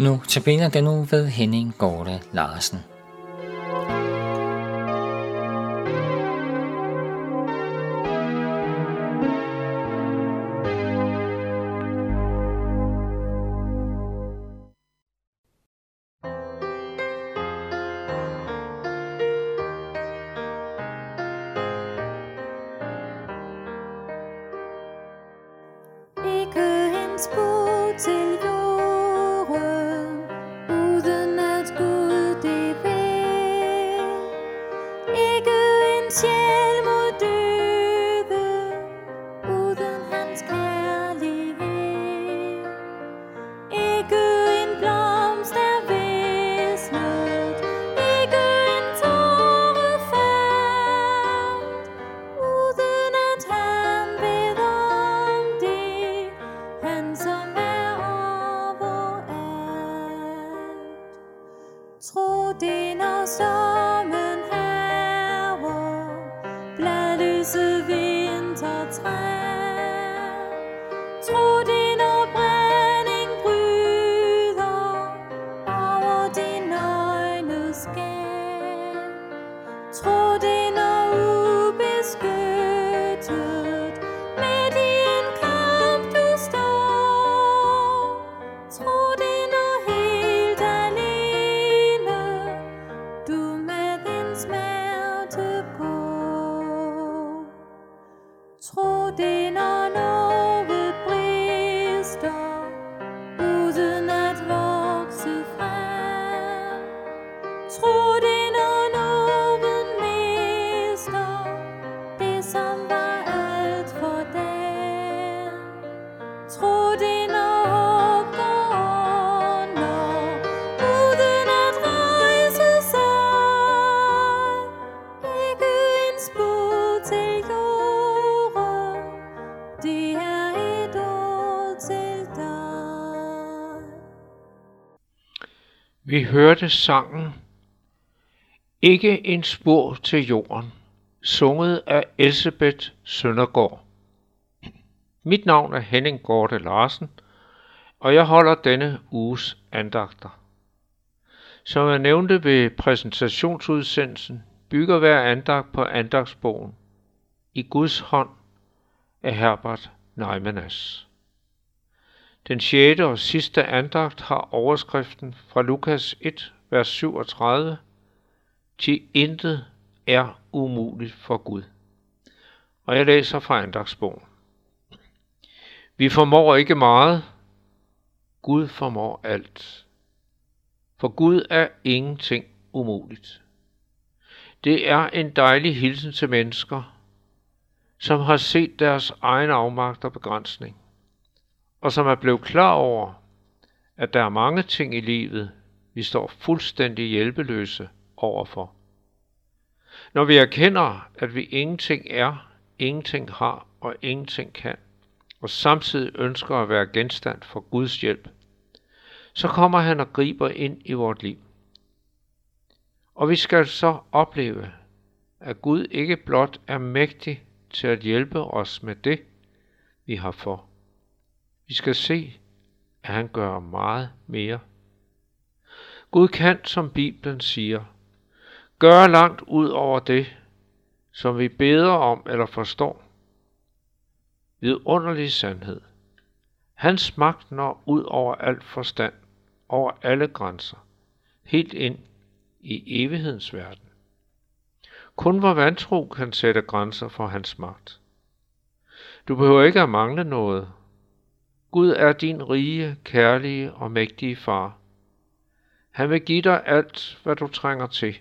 Nu tabiner den nu ved Henning Gorte Larsen. Ikke en Vi hørte sangen Ikke en spor til jorden, sunget af Elisabeth Søndergaard. Mit navn er Henning Gorte Larsen, og jeg holder denne uges andagter. Som jeg nævnte ved præsentationsudsendelsen, bygger hver andagt på andagsbogen I Guds hånd af Herbert Neumanns. Den sjette og sidste andagt har overskriften fra Lukas 1, vers 37, til intet er umuligt for Gud. Og jeg læser fra andagsbogen. Vi formår ikke meget, Gud formår alt. For Gud er ingenting umuligt. Det er en dejlig hilsen til mennesker, som har set deres egen afmagt og begrænsning og som er blevet klar over, at der er mange ting i livet, vi står fuldstændig hjælpeløse overfor. Når vi erkender, at vi ingenting er, ingenting har og ingenting kan, og samtidig ønsker at være genstand for Guds hjælp, så kommer han og griber ind i vort liv. Og vi skal så opleve, at Gud ikke blot er mægtig til at hjælpe os med det, vi har for. Vi skal se, at han gør meget mere. Gud kan, som Bibelen siger, gøre langt ud over det, som vi beder om eller forstår. Vidunderlig sandhed. Hans magt når ud over alt forstand, over alle grænser, helt ind i evighedens verden. Kun vor vantro kan sætte grænser for hans magt. Du behøver ikke at mangle noget, Gud er din rige, kærlige og mægtige far. Han vil give dig alt, hvad du trænger til,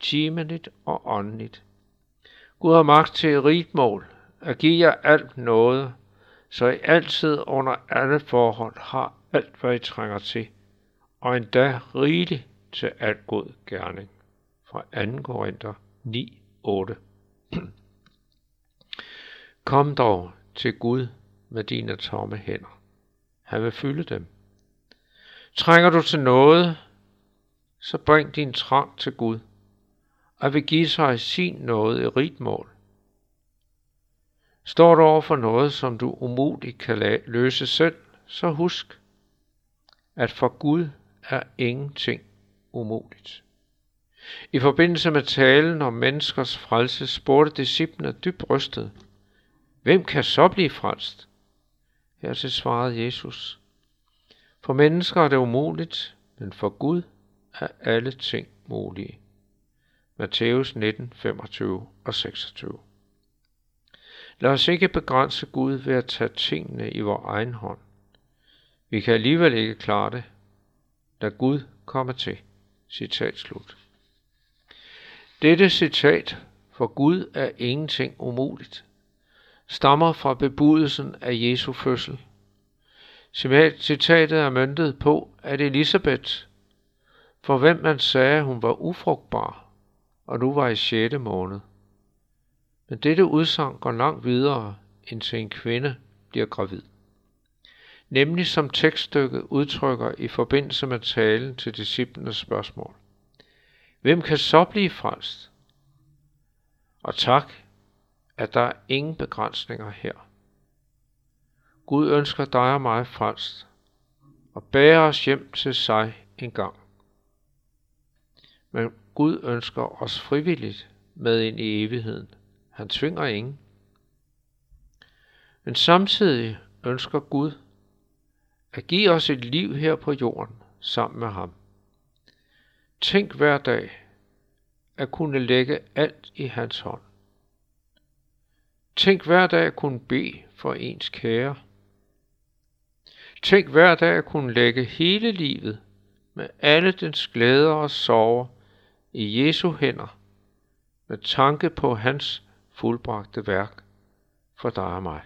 timeligt og åndeligt. Gud har magt til et rigt mål, at give jer alt noget, så I altid under alle forhold har alt, hvad I trænger til, og endda rigeligt til alt god gerning. Fra 2. Korinther 9, 8. Kom dog til Gud med dine tomme hænder. Han vil fylde dem. Trænger du til noget, så bring din trang til Gud, og vil give sig sin noget i rigt mål. Står du over for noget, som du umuligt kan løse selv, så husk, at for Gud er ingenting umuligt. I forbindelse med talen om menneskers frelse spurgte disciplene dybt rystet, hvem kan så blive frelst? Hertil svarede Jesus, for mennesker er det umuligt, men for Gud er alle ting mulige. Matthæus 19, 25 og 26 Lad os ikke begrænse Gud ved at tage tingene i vores egen hånd. Vi kan alligevel ikke klare det, da Gud kommer til. Citat slut. Dette citat, for Gud er ingenting umuligt, stammer fra bebudelsen af Jesu fødsel. Citatet er møntet på, at Elisabeth, for hvem man sagde, hun var ufrugtbar, og nu var i 6. måned. Men dette udsagn går langt videre, end til en kvinde bliver gravid. Nemlig som tekststykket udtrykker i forbindelse med talen til disciplenes spørgsmål. Hvem kan så blive frelst? Og tak, at der er ingen begrænsninger her. Gud ønsker dig og mig frelst og bærer os hjem til sig en gang. Men Gud ønsker os frivilligt med ind i evigheden. Han tvinger ingen. Men samtidig ønsker Gud at give os et liv her på jorden sammen med ham. Tænk hver dag at kunne lægge alt i hans hånd. Tænk hver dag at kunne bede for ens kære. Tænk hver dag at kunne lægge hele livet med alle dens glæder og sorger i Jesu hænder, med tanke på hans fuldbragte værk for dig og mig.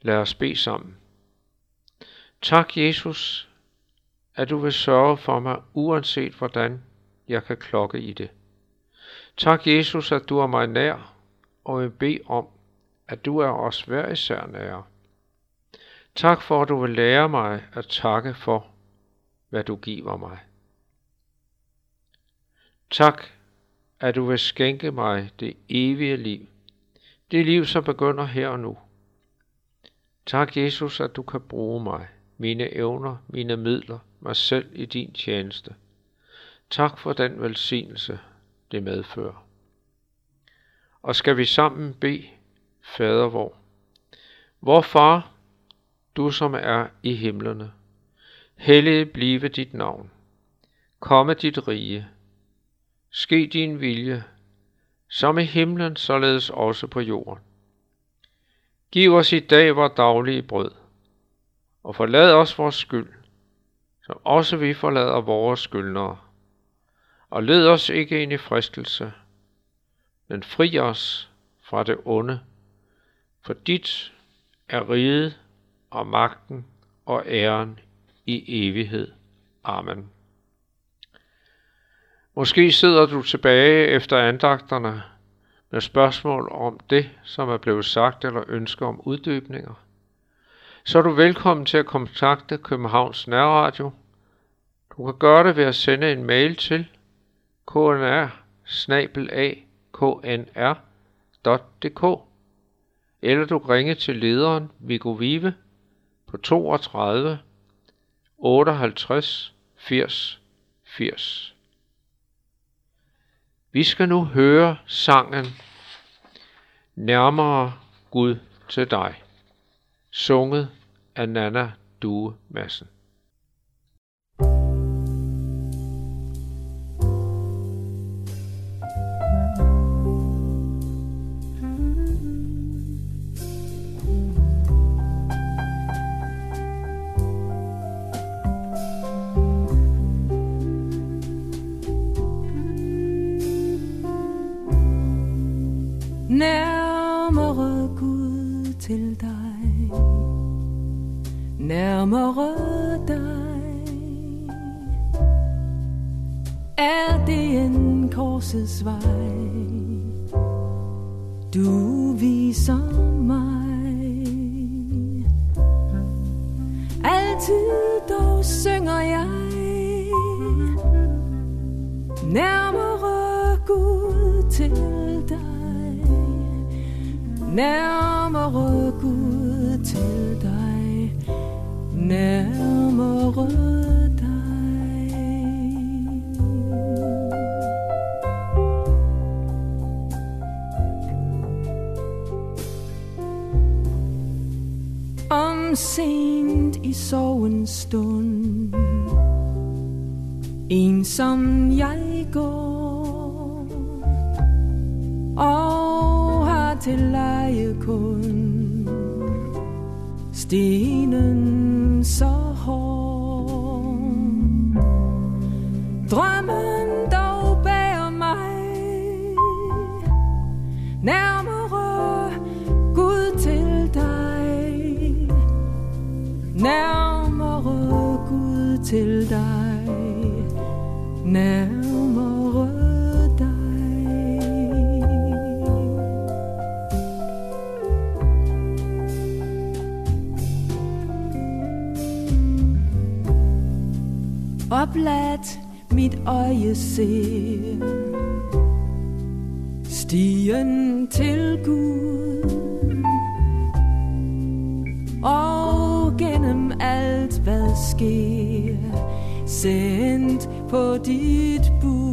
Lad os bede sammen. Tak, Jesus, at du vil sørge for mig, uanset hvordan jeg kan klokke i det. Tak, Jesus, at du er mig nær, og vil bede om, at du er os hver især nær. Tak for, at du vil lære mig at takke for, hvad du giver mig. Tak, at du vil skænke mig det evige liv. Det liv, som begynder her og nu. Tak, Jesus, at du kan bruge mig, mine evner, mine midler, mig selv i din tjeneste. Tak for den velsignelse, det medfører. Og skal vi sammen bede, Fader vor. Vor far, du som er i himlene, hellige blive dit navn. Komme dit rige. Ske din vilje, som i himlen, således også på jorden. Giv os i dag vores daglige brød, og forlad os vores skyld, som også vi forlader vores skyldnere. Og led os ikke ind i fristelse, men fri os fra det onde, for dit er riget og magten og æren i evighed. Amen. Måske sidder du tilbage efter andagterne med spørgsmål om det, som er blevet sagt eller ønsker om uddybninger. Så er du velkommen til at kontakte Københavns Nærradio. Du kan gøre det ved at sende en mail til knr knr.dk eller du kan ringe til lederen Viggo Vive på 32 58 80 80. Vi skal nu høre sangen Nærmere Gud til dig, sunget af Nana Due Madsen. Nærmere Gud til dig. Nærmere dig. Er det en korsets vej? Du viser mig. Altid dog synger jeg. Nærmere Gud til nærmere Gud til dig, nærmere dig. Om sent i sorgens stund, ensom jeg går, til leje kun Stenen så hård. Drømmen dog bærer mig Nærmere Gud til dig. Nærmere Gud til dig. Nærmere Opladt mit øje ser Stien til Gud. Og gennem alt hvad sker Sendt på dit bud.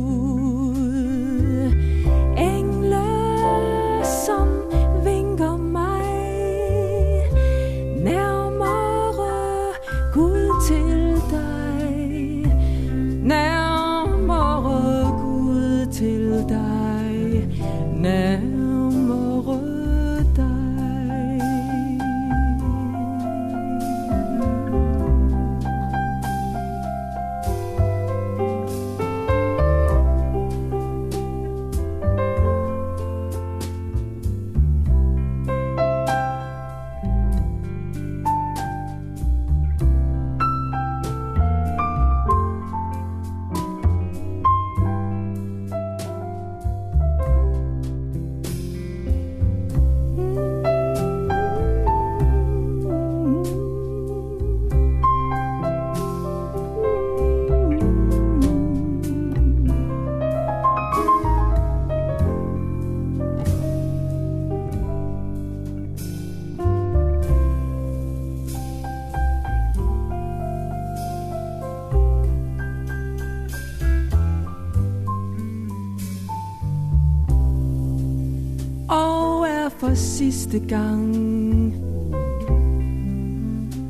første gang.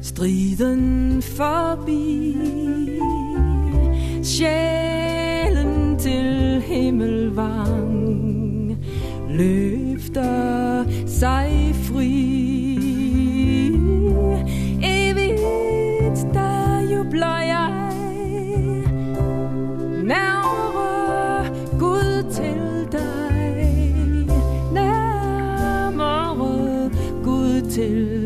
Striden forbi. Sjælen til himmelvang Løfter sig fri. Evigt der jubler till